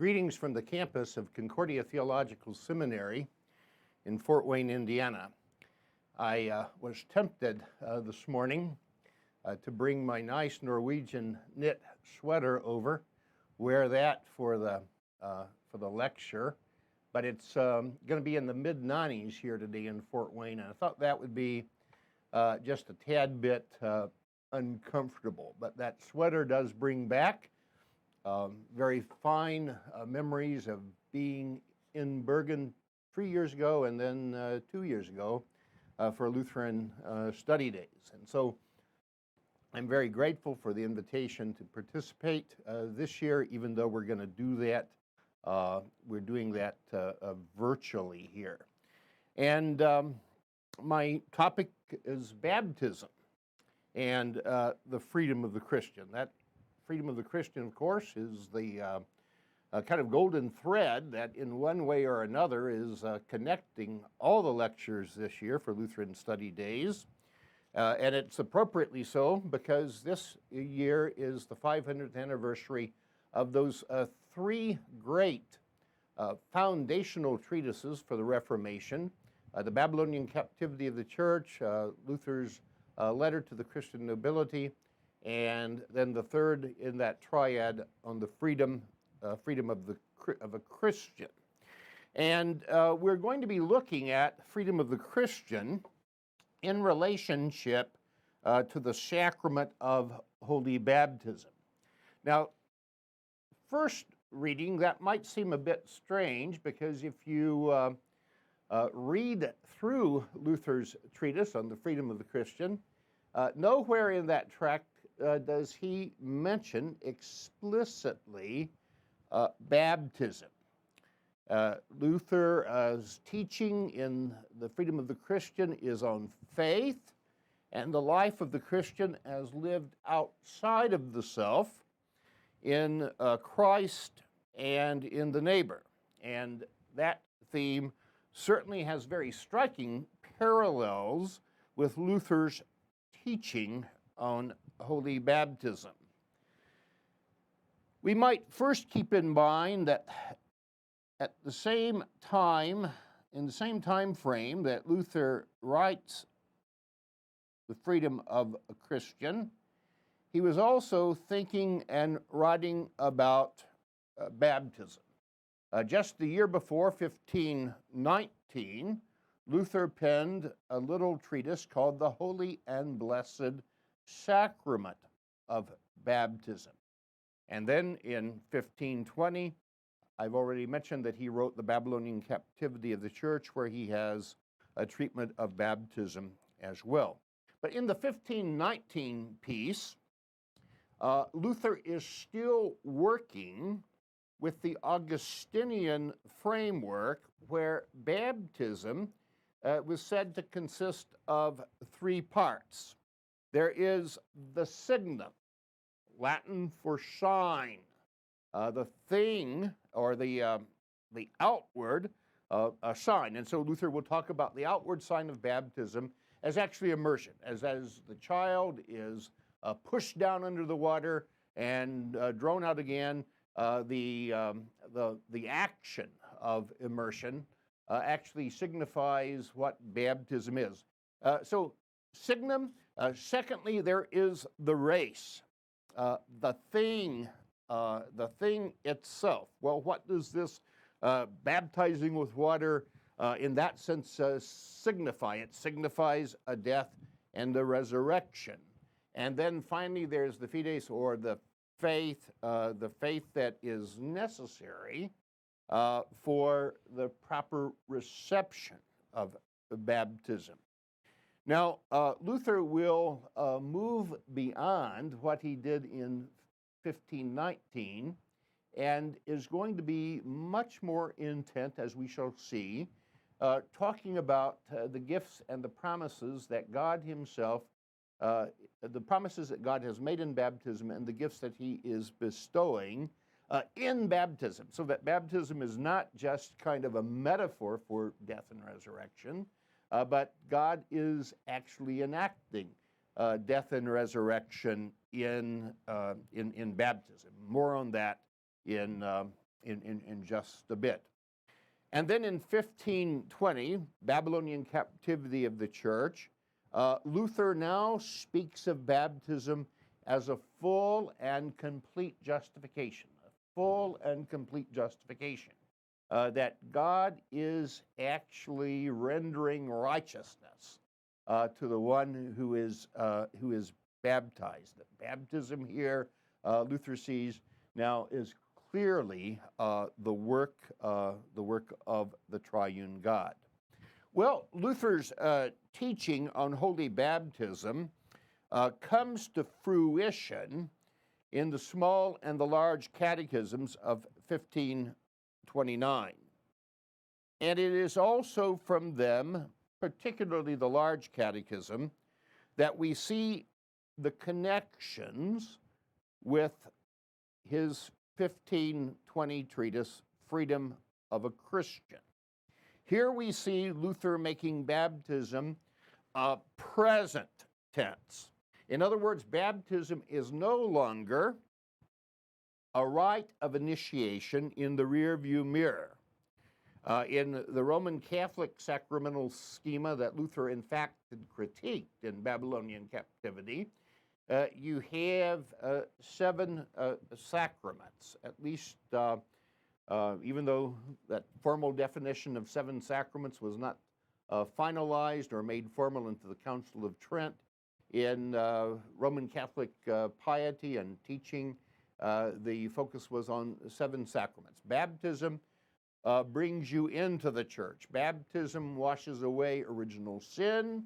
Greetings from the campus of Concordia Theological Seminary in Fort Wayne, Indiana. I uh, was tempted uh, this morning uh, to bring my nice Norwegian knit sweater over, wear that for the, uh, for the lecture, but it's um, going to be in the mid 90s here today in Fort Wayne, and I thought that would be uh, just a tad bit uh, uncomfortable. But that sweater does bring back um, very fine uh, memories of being in Bergen three years ago and then uh, two years ago uh, for Lutheran uh, study days. And so I'm very grateful for the invitation to participate uh, this year, even though we're going to do that. Uh, we're doing that virtually here. And um, my topic is baptism and the freedom of the Christian. That freedom of the Christian, of course, is the uh, uh, kind of golden thread that, in one way or another, is uh, connecting all the lectures this year for Lutheran Study Days. Uh, and it's appropriately so because this year is the 500th anniversary of those uh, three great uh, foundational treatises for the Reformation the Babylonian Captivity of the Church, Luther's letter to the Christian nobility, and then the third in that triad on the freedom, uh, freedom of, the, of a Christian. And uh, we're going to be looking at freedom of the Christian in relationship uh, to the sacrament of holy baptism. Now, first reading, that might seem a bit strange because if you uh, uh, read through Luther's treatise on the freedom of the Christian, uh, nowhere in that tract uh, does he mention explicitly uh, baptism. Uh, Luther's teaching in the freedom of the Christian is on faith and the life of the Christian as lived outside of the self in uh, Christ and in the neighbor. And that theme certainly has very striking parallels with Luther's teaching on holy baptism. We might first keep in mind that at the same time, in the same time frame that Luther writes the freedom of a Christian, he was also thinking and writing about uh, baptism. Uh, just the year before, 1519, Luther penned a little treatise called The Holy and Blessed sacrament of baptism. And then in 1520, I've already mentioned that he wrote The Babylonian Captivity of the Church, where he has a treatment of baptism as well. But in the 1519 piece, uh, Luther is still working with the Augustinian framework where baptism uh, was said to consist of three parts. There is the signum, Latin for sign, uh, the thing or the, uh, the outward uh, sign. And so Luther will talk about the outward sign of baptism as actually immersion, as, as the child is uh, pushed down under the water and uh, drawn out again. Uh, the, um, the, the action of immersion actually signifies what baptism is. so signum uh, secondly, there is the res, uh, the thing, uh, the thing itself. Well, what does this uh, baptizing with water uh, in that sense uh, signify? It signifies a death and a resurrection. And then finally, there's the fides or the faith, the faith that is necessary for the proper reception of baptism. Now, uh, Luther will uh, move beyond what he did in 1519 and is going to be much more intent, as we shall see, uh, talking about uh, the gifts and the promises that God Himself, uh, the promises that God has made in baptism and the gifts that He is bestowing uh, in baptism. So that baptism is not just kind of a metaphor for death and resurrection uh, but God is actually enacting uh, death and resurrection in, uh, in, in baptism. More on that in, um, in, in, in just a bit. And then in 1520, Babylonian captivity of the church, uh, Luther now speaks of baptism as a full and complete justification, a full and complete justification. Uh, that God is actually rendering righteousness uh, to the one who is, uh, who is baptized. The baptism here, uh, Luther sees now is clearly uh, the work, the work of the triune God. Well, Luther's teaching on holy baptism comes to fruition in the small and the large catechisms of 1529. And it is also from them, particularly the large catechism, that we see the connections with his 1520 treatise, Freedom of a Christian. Here we see Luther making baptism a present tense. In other words, baptism is no longer a rite of initiation in the rearview mirror. Uh, in the Roman Catholic sacramental schema that Luther, in fact, had critiqued in Babylonian captivity, uh, you have uh, seven uh, sacraments, at least, uh, uh, even though that formal definition of seven sacraments was not finalized or made formal into the Council of Trent. In Roman Catholic piety and teaching, the focus was on seven sacraments. Baptism brings you into the church. Baptism washes away original sin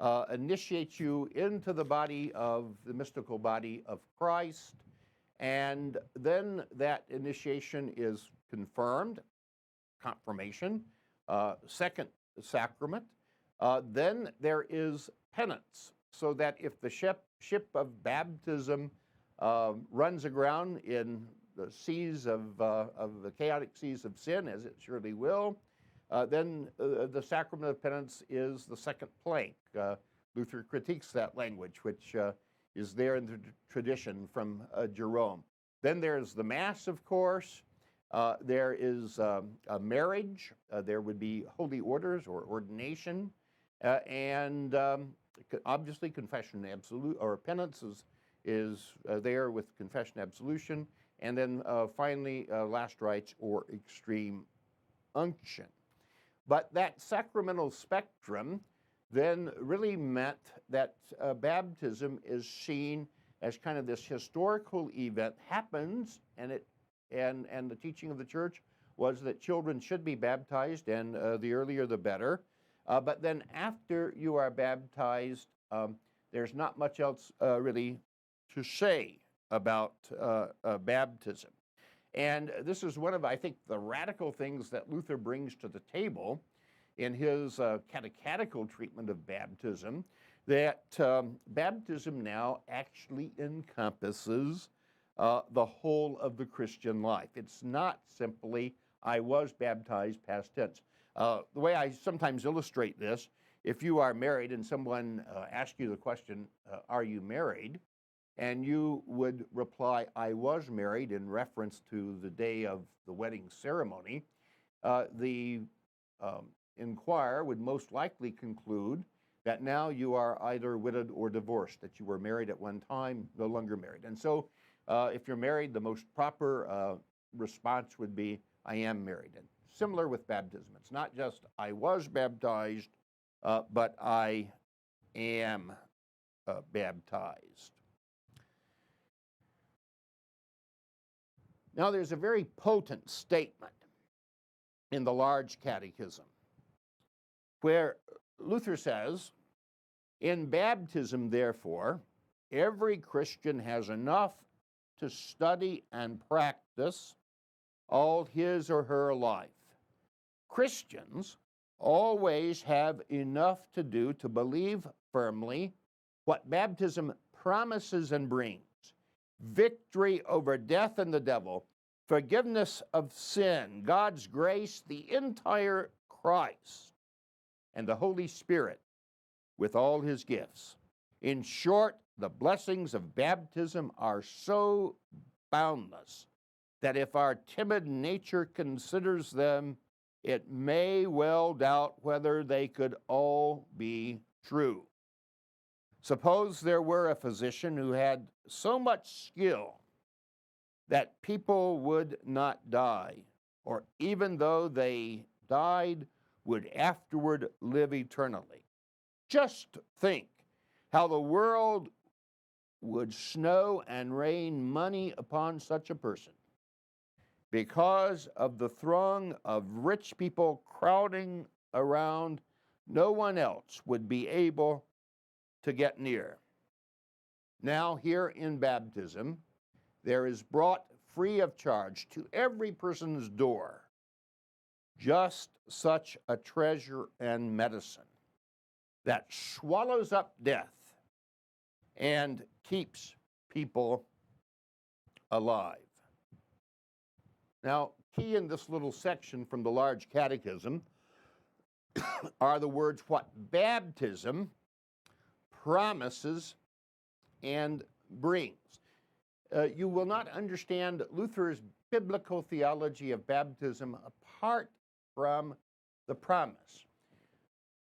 uh, initiates you into the body of the mystical body of Christ. And then that initiation is confirmed, confirmation, uh, second sacrament. Uh, then there is penance, so that if the ship, ship of baptism uh, runs aground in the seas of, uh, of the chaotic seas of sin, as it surely will, uh, then uh, the sacrament of penance is the second plank. Uh, Luther critiques that language, which uh, is there in the tradition from uh, Jerome. Then there's the Mass, of course. There is um, a marriage. there would be holy orders or ordination. and um, obviously, confession absolute or penance is, is there with confession absolution. And then finally, last rites or extreme unction. But that sacramental spectrum then really meant that uh, baptism is seen as kind of this historical event happens and it and and the teaching of the church was that children should be baptized and uh, the earlier the better uh, but then after you are baptized um, there's not much else uh, really to say about uh, uh, baptism and this is one of, I think, the radical things that Luther brings to the table in his uh, catechetical treatment of baptism that um, baptism now actually encompasses uh, the whole of the Christian life. It's not simply, I was baptized, past tense. Uh, the way I sometimes illustrate this, if you are married and someone uh, asks you the question, Are you married? And you would reply, I was married in reference to the day of the wedding ceremony, uh, the um, inquirer would most likely conclude that now you are either widowed or divorced, that you were married at one time, no longer married. And so, uh, if you're married, the most proper uh, response would be, I am married. And similar with baptism. It's not just I was baptized, uh, but I am uh, baptized. Now, there's a very potent statement in the Large Catechism where Luther says, In baptism, therefore, every Christian has enough to study and practice all his or her life. Christians always have enough to do to believe firmly what baptism promises and brings victory over death and the devil, forgiveness of sin, God's grace, the entire Christ, and the Holy Spirit with all his gifts. In short, the blessings of baptism are so boundless that if our timid nature considers them, it may well doubt whether they could all be true. Suppose there were a physician who had so much skill that people would not die, or even though they died, would afterward live eternally. Just think how the world would snow and rain money upon such a person because of the throng of rich people crowding around, no one else would be able to get near. Now, here in baptism, there is brought free of charge to every person's door just such a treasure and medicine that swallows up death and keeps people alive. Now, key in this little section from the large catechism are the words what baptism promises and brings. Uh, you will not understand Luther's biblical theology of baptism apart from the promise.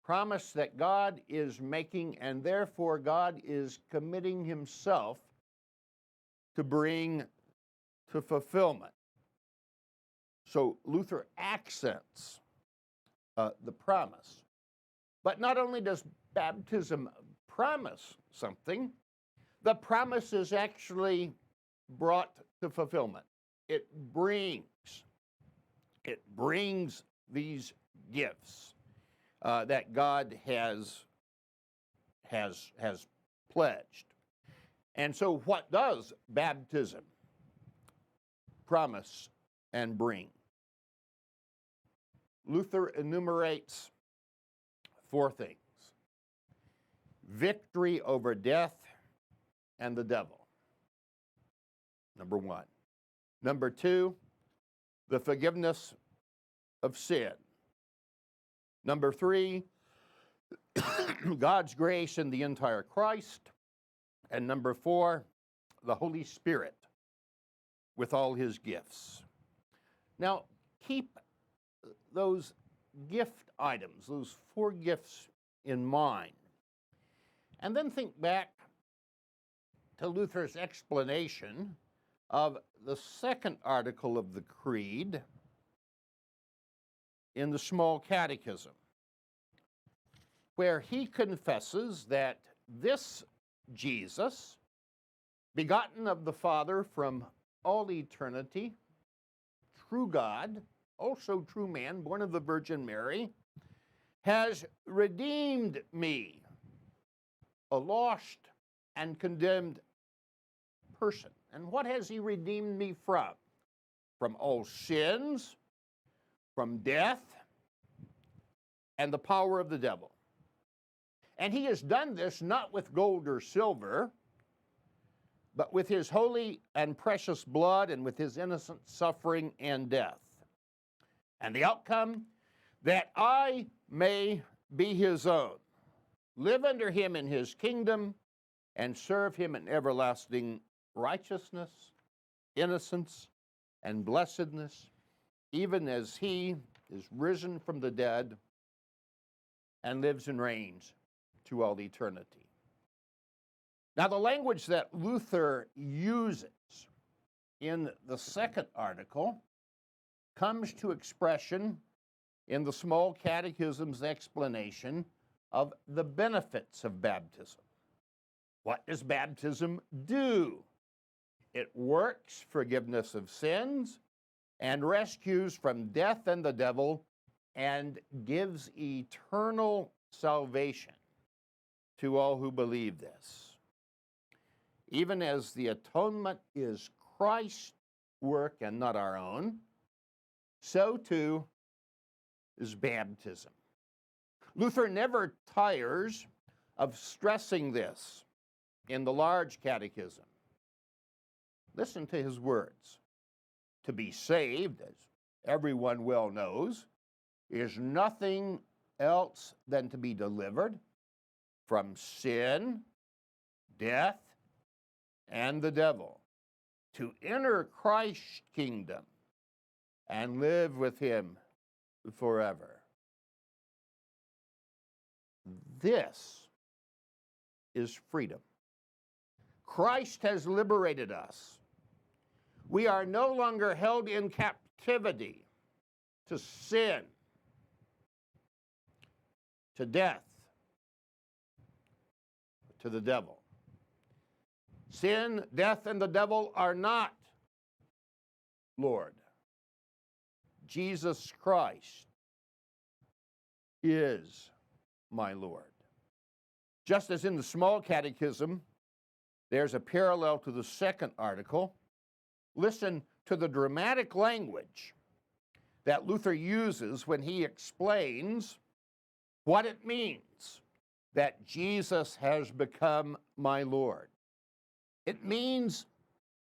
Promise that God is making, and therefore God is committing himself to bring to fulfillment. So Luther accents uh, the promise. But not only does baptism promise something, the promise is actually brought to fulfillment. It brings, it brings these gifts uh, that God has, has, has pledged. And so, what does baptism promise and bring? Luther enumerates four things victory over death and the devil. Number one. Number two, the forgiveness of sin. Number three, God's grace in the entire Christ. And number four, the Holy Spirit with all his gifts. Now, keep those gift items, those four gifts in mind. And then think back to Luther's explanation of the second article of the Creed in the Small Catechism, where he confesses that this Jesus, begotten of the Father from all eternity, true God, also true man, born of the Virgin Mary, has redeemed me, a lost and condemned person. And what has he redeemed me from? From all sins, from death, and the power of the devil. And he has done this not with gold or silver, but with his holy and precious blood and with his innocent suffering and death. And the outcome? That I may be his own, live under him in his kingdom, and serve him in everlasting righteousness, innocence, and blessedness, even as he is risen from the dead and lives and reigns to all eternity. Now, the language that Luther uses in the second article comes to expression in the small catechism's explanation of the benefits of baptism. What does baptism do? It works forgiveness of sins and rescues from death and the devil and gives eternal salvation to all who believe this. Even as the atonement is Christ's work and not our own, so too is baptism. Luther never tires of stressing this in the large catechism. Listen to his words. To be saved, as everyone well knows, is nothing else than to be delivered from sin, death, and the devil, to enter Christ's kingdom and live with him forever. This is freedom. Christ has liberated us. We are no longer held in captivity to sin, to death, to the devil. Sin, death, and the devil are not Lord. Jesus Christ is my Lord. Just as in the small catechism, there's a parallel to the second article. Listen to the dramatic language that Luther uses when he explains what it means that Jesus has become my Lord. It means,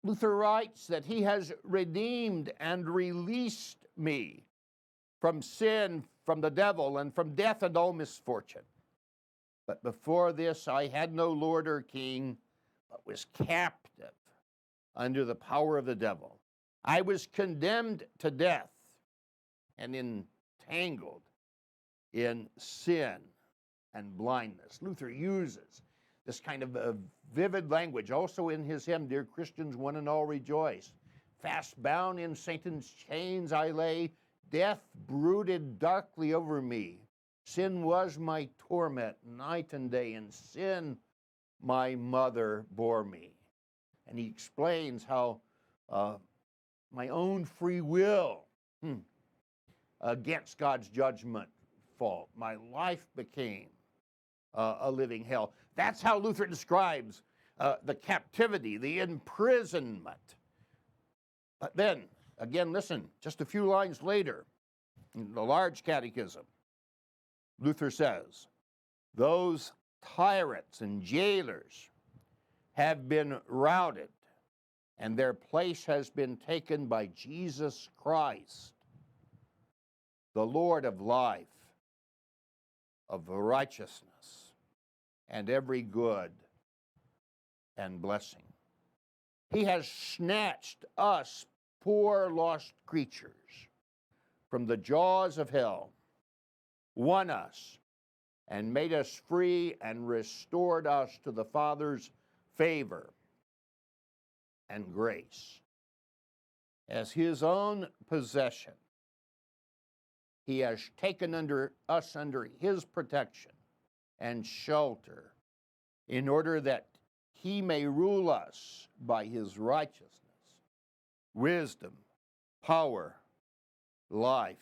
Luther writes, that he has redeemed and released me from sin, from the devil, and from death and all misfortune. But before this, I had no lord or king, but was captive under the power of the devil. I was condemned to death and entangled in sin and blindness. Luther uses this kind of a vivid language also in his hymn, Dear Christians, one and all rejoice. Fast bound in Satan's chains I lay, death brooded darkly over me. Sin was my torment night and day, and sin my mother bore me. And he explains how uh, my own free will hmm, against God's judgment fault, my life became uh, a living hell. That's how Luther describes uh, the captivity, the imprisonment. But then, again, listen, just a few lines later, in the large catechism, Luther says, those tyrants and jailers have been routed, and their place has been taken by Jesus Christ, the Lord of life, of righteousness, and every good and blessing. He has snatched us, poor lost creatures, from the jaws of hell, won us, and made us free and restored us to the Father's favor and grace. As his own possession, he has taken under us under his protection and shelter in order that he may rule us by his righteousness, wisdom, power, life,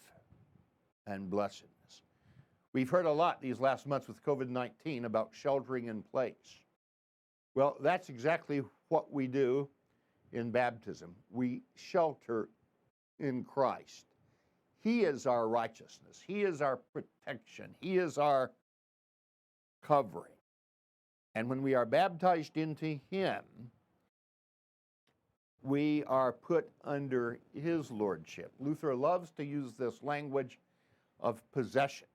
and blessedness. We've heard a lot these last months with COVID 19 about sheltering in place. Well, that's exactly what we do in baptism. We shelter in Christ. He is our righteousness, He is our protection, He is our covering. And when we are baptized into Him, we are put under His lordship. Luther loves to use this language of possession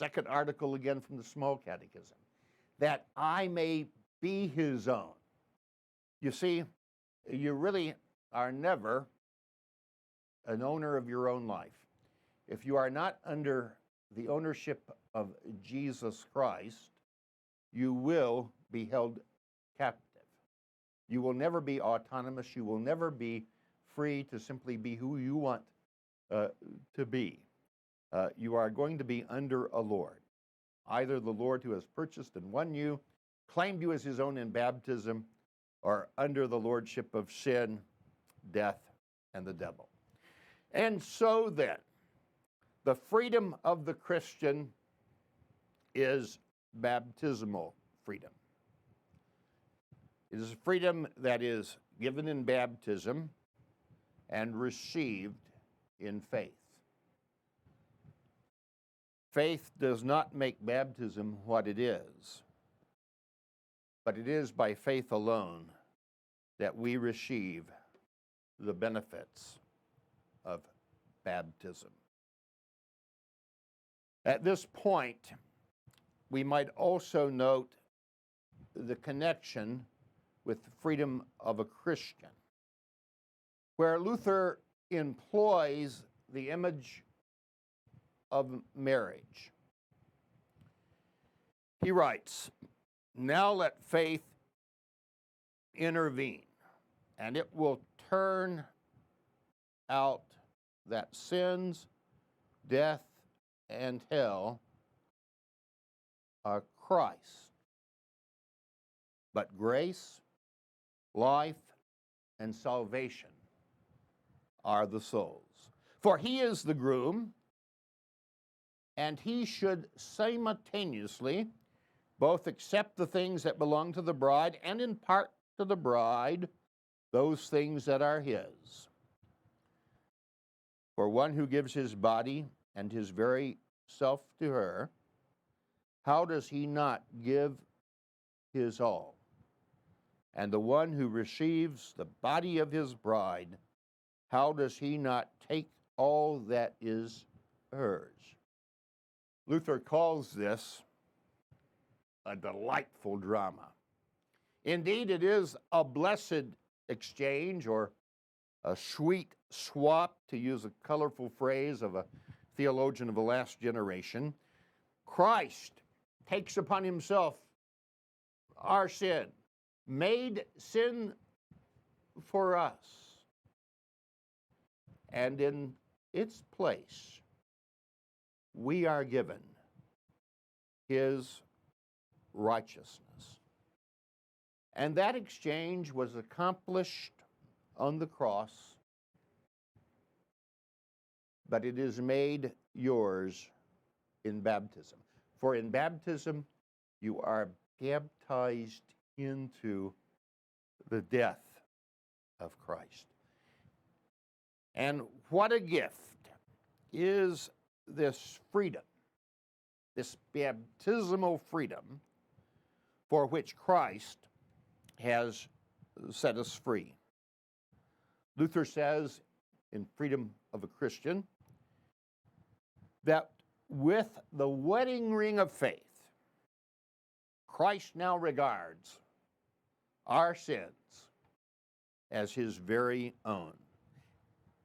second article again from the Small Catechism, that I may be his own. You see, you really are never an owner of your own life. If you are not under the ownership of Jesus Christ, you will be held captive. You will never be autonomous. You will never be free to simply be who you want uh, to be uh, you are going to be under a Lord. Either the Lord who has purchased and won you, claimed you as his own in baptism, or under the lordship of sin, death, and the devil. And so then, the freedom of the Christian is baptismal freedom. It is a freedom that is given in baptism and received in faith. Faith does not make baptism what it is, but it is by faith alone that we receive the benefits of baptism. At this point, we might also note the connection with freedom of a Christian. where Luther employs the image of marriage. He writes, Now let faith intervene, and it will turn out that sins, death, and hell are Christ. But grace, life, and salvation are the souls. For he is the groom, and he should simultaneously both accept the things that belong to the bride and impart to the bride those things that are his. For one who gives his body and his very self to her, how does he not give his all? And the one who receives the body of his bride, how does he not take all that is hers? Luther calls this a delightful drama. Indeed, it is a blessed exchange or a sweet swap, to use a colorful phrase of a theologian of the last generation. Christ takes upon himself our sin, made sin for us, and in its place, we are given his righteousness. And that exchange was accomplished on the cross, but it is made yours in baptism. For in baptism, you are baptized into the death of Christ. And what a gift is this freedom, this baptismal freedom for which Christ has set us free. Luther says in Freedom of a Christian that with the wedding ring of faith, Christ now regards our sins as his very own,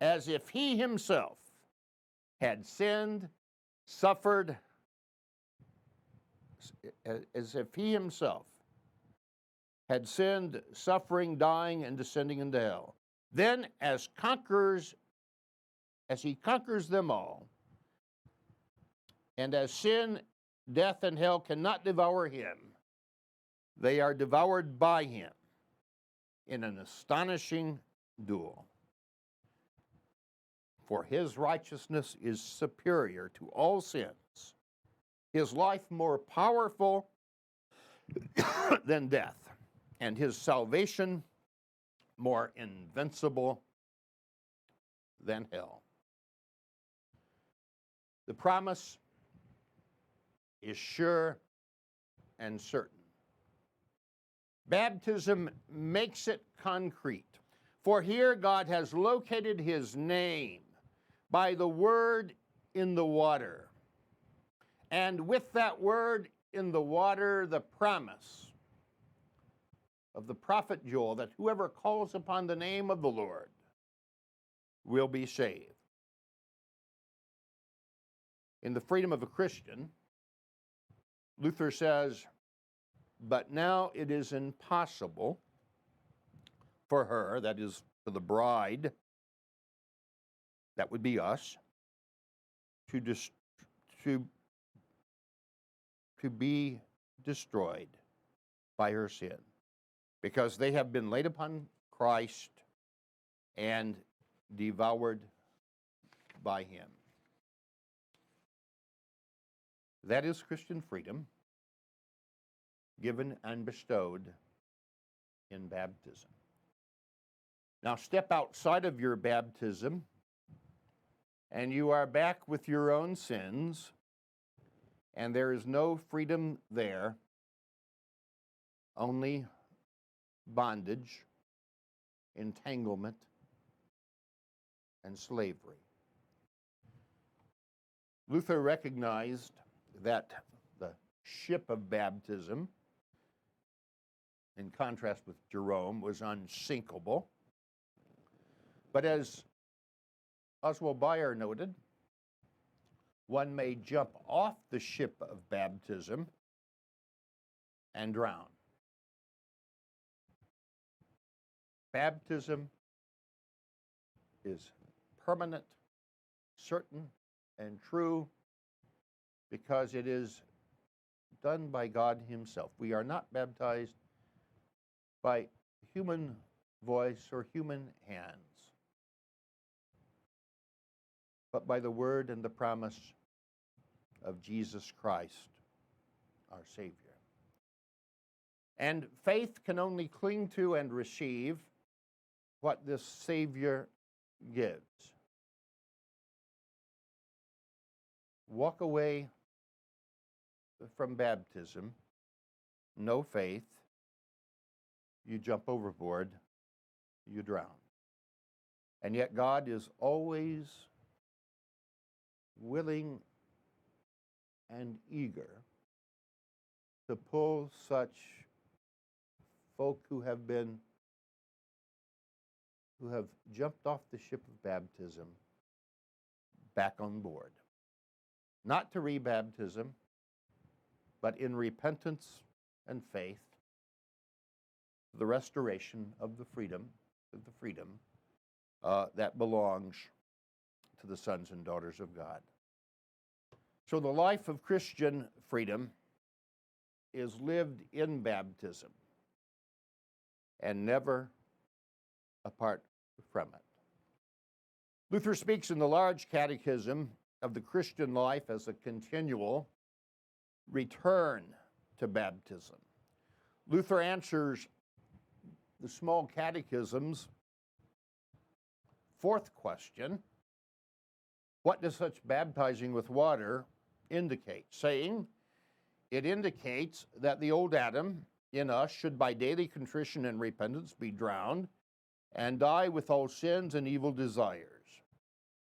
as if he himself had sinned, suffered, as if he himself had sinned, suffering, dying, and descending into hell. Then, as conquerors, as he conquers them all, and as sin, death, and hell cannot devour him, they are devoured by him in an astonishing duel. For his righteousness is superior to all sins, his life more powerful than death, and his salvation more invincible than hell. The promise is sure and certain. Baptism makes it concrete. For here God has located his name by the word in the water. And with that word in the water, the promise of the prophet Joel that whoever calls upon the name of the Lord will be saved. In the freedom of a Christian, Luther says, but now it is impossible for her, that is, for the bride, that would be us, to, to, to be destroyed by her sin because they have been laid upon Christ and devoured by him. That is Christian freedom given and bestowed in baptism. Now, step outside of your baptism, and you are back with your own sins, and there is no freedom there, only bondage, entanglement, and slavery. Luther recognized that the ship of baptism, in contrast with Jerome, was unsinkable. But as Oswald Bayer noted, one may jump off the ship of baptism and drown. Baptism is permanent, certain, and true because it is done by God Himself. We are not baptized by human voice or human hands, but by the word and the promise of Jesus Christ, our Savior. And faith can only cling to and receive what this Savior gives. Walk away from baptism, no faith, you jump overboard, you drown. And yet, God is always willing and eager to pull such folk who have been who have jumped off the ship of baptism back on board. Not to rebaptism, but in repentance and faith, the restoration of the freedom, of the freedom uh, that belongs to the sons and daughters of God. So the life of Christian freedom is lived in baptism and never apart from it. Luther speaks in the large catechism of the Christian life as a continual return to baptism. Luther answers the small catechism's fourth question What does such baptizing with water indicate? Saying, it indicates that the old Adam in us should by daily contrition and repentance be drowned and die with all sins and evil desires,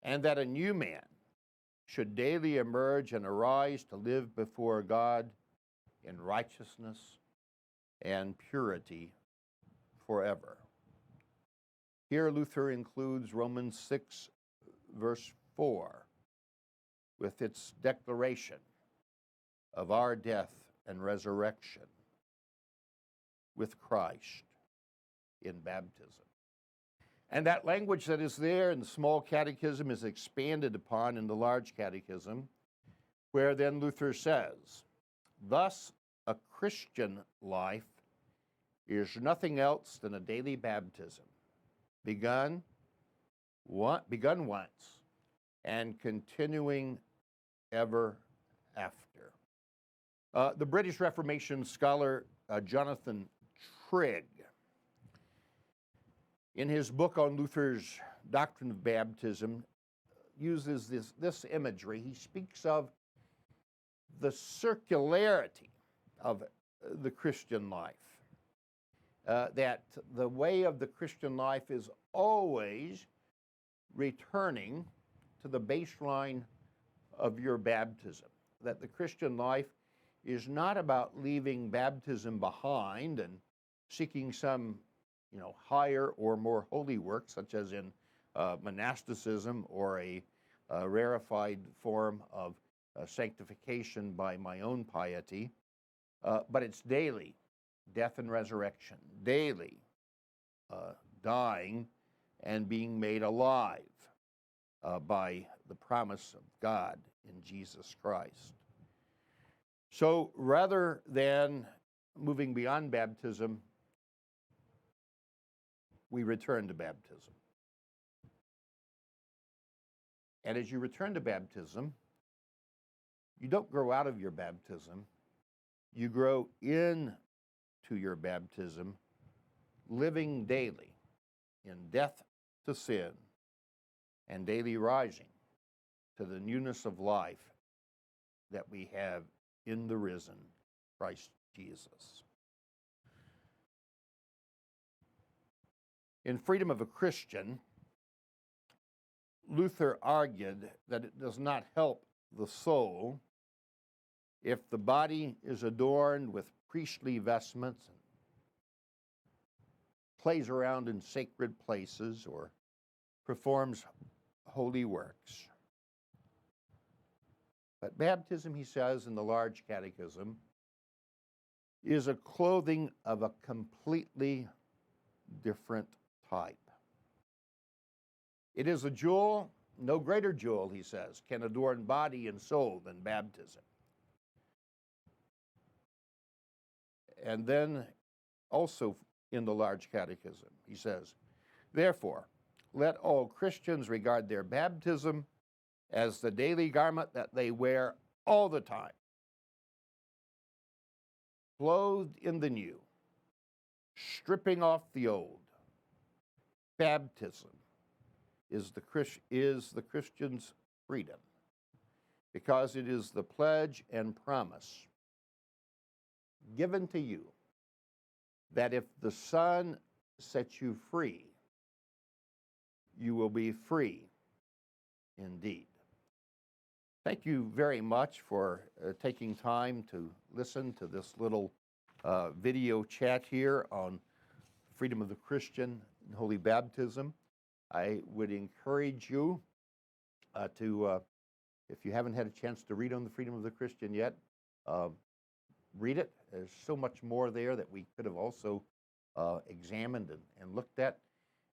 and that a new man should daily emerge and arise to live before God in righteousness and purity forever. Here, Luther includes Romans 6, verse 4, with its declaration of our death and resurrection with Christ in baptism. And that language that is there in the small catechism is expanded upon in the large catechism, where then Luther says, Thus, a Christian life is nothing else than a daily baptism, begun, begun once and continuing ever after. Uh, the British Reformation scholar uh, Jonathan Trigg in his book on Luther's doctrine of baptism, uses this, this imagery. He speaks of the circularity of the Christian life. Uh, that the way of the Christian life is always returning to the baseline of your baptism. That the Christian life is not about leaving baptism behind and seeking some you know, higher or more holy work, such as in uh, monasticism or a, a, rarefied form of uh, sanctification by my own piety, uh, but it's daily death and resurrection, daily uh, dying and being made alive uh, by the promise of God in Jesus Christ. So rather than moving beyond baptism, we return to baptism. And as you return to baptism, you don't grow out of your baptism, you grow into your baptism, living daily in death to sin and daily rising to the newness of life that we have in the risen Christ Jesus. In Freedom of a Christian, Luther argued that it does not help the soul if the body is adorned with priestly vestments plays around in sacred places or performs holy works. But baptism, he says in the large catechism, is a clothing of a completely different type. It is a jewel, no greater jewel, he says, can adorn body and soul than baptism. And then also in the large catechism, he says, Therefore, let all Christians regard their baptism as the daily garment that they wear all the time, clothed in the new, stripping off the old. Baptism is the, Christ, is the Christian's freedom because it is the pledge and promise given to you that if the Son sets you free, you will be free indeed. Thank you very much for uh, taking time to listen to this little uh, video chat here on freedom of the Christian and holy baptism. I would encourage you uh, to, uh, if you haven't had a chance to read on the freedom of the Christian yet, uh, read it. There's so much more there that we could have also uh, examined and, and, looked at.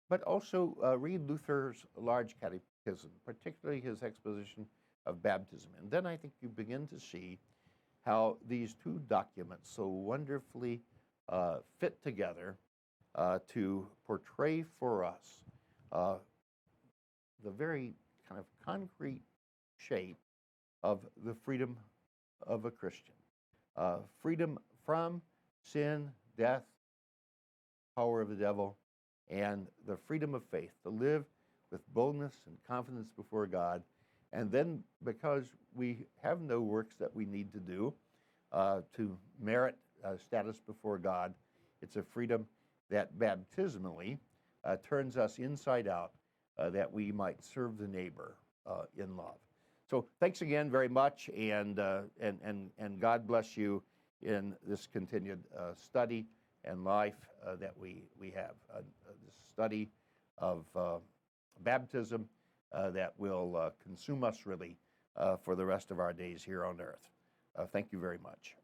But also uh, read Luther's large catechism, particularly his exposition of baptism. And then I think you begin to see how these two documents so wonderfully uh, fit together to portray for us uh, the very kind of concrete shape of the freedom of a Christian. Uh, freedom from sin, death, power of the devil, and the freedom of faith to live with boldness and confidence before God. And then, because we have no works that we need to do uh, to merit uh, status before God, it's a freedom that baptismally uh, turns us inside out uh, that we might serve the neighbor uh, in love. So thanks again very much, and, uh, and, and, and God bless you in this continued uh, study and life uh, that we, we have. Uh, uh, this study of uh, baptism that will consume us really for the rest of our days here on earth. thank you very much.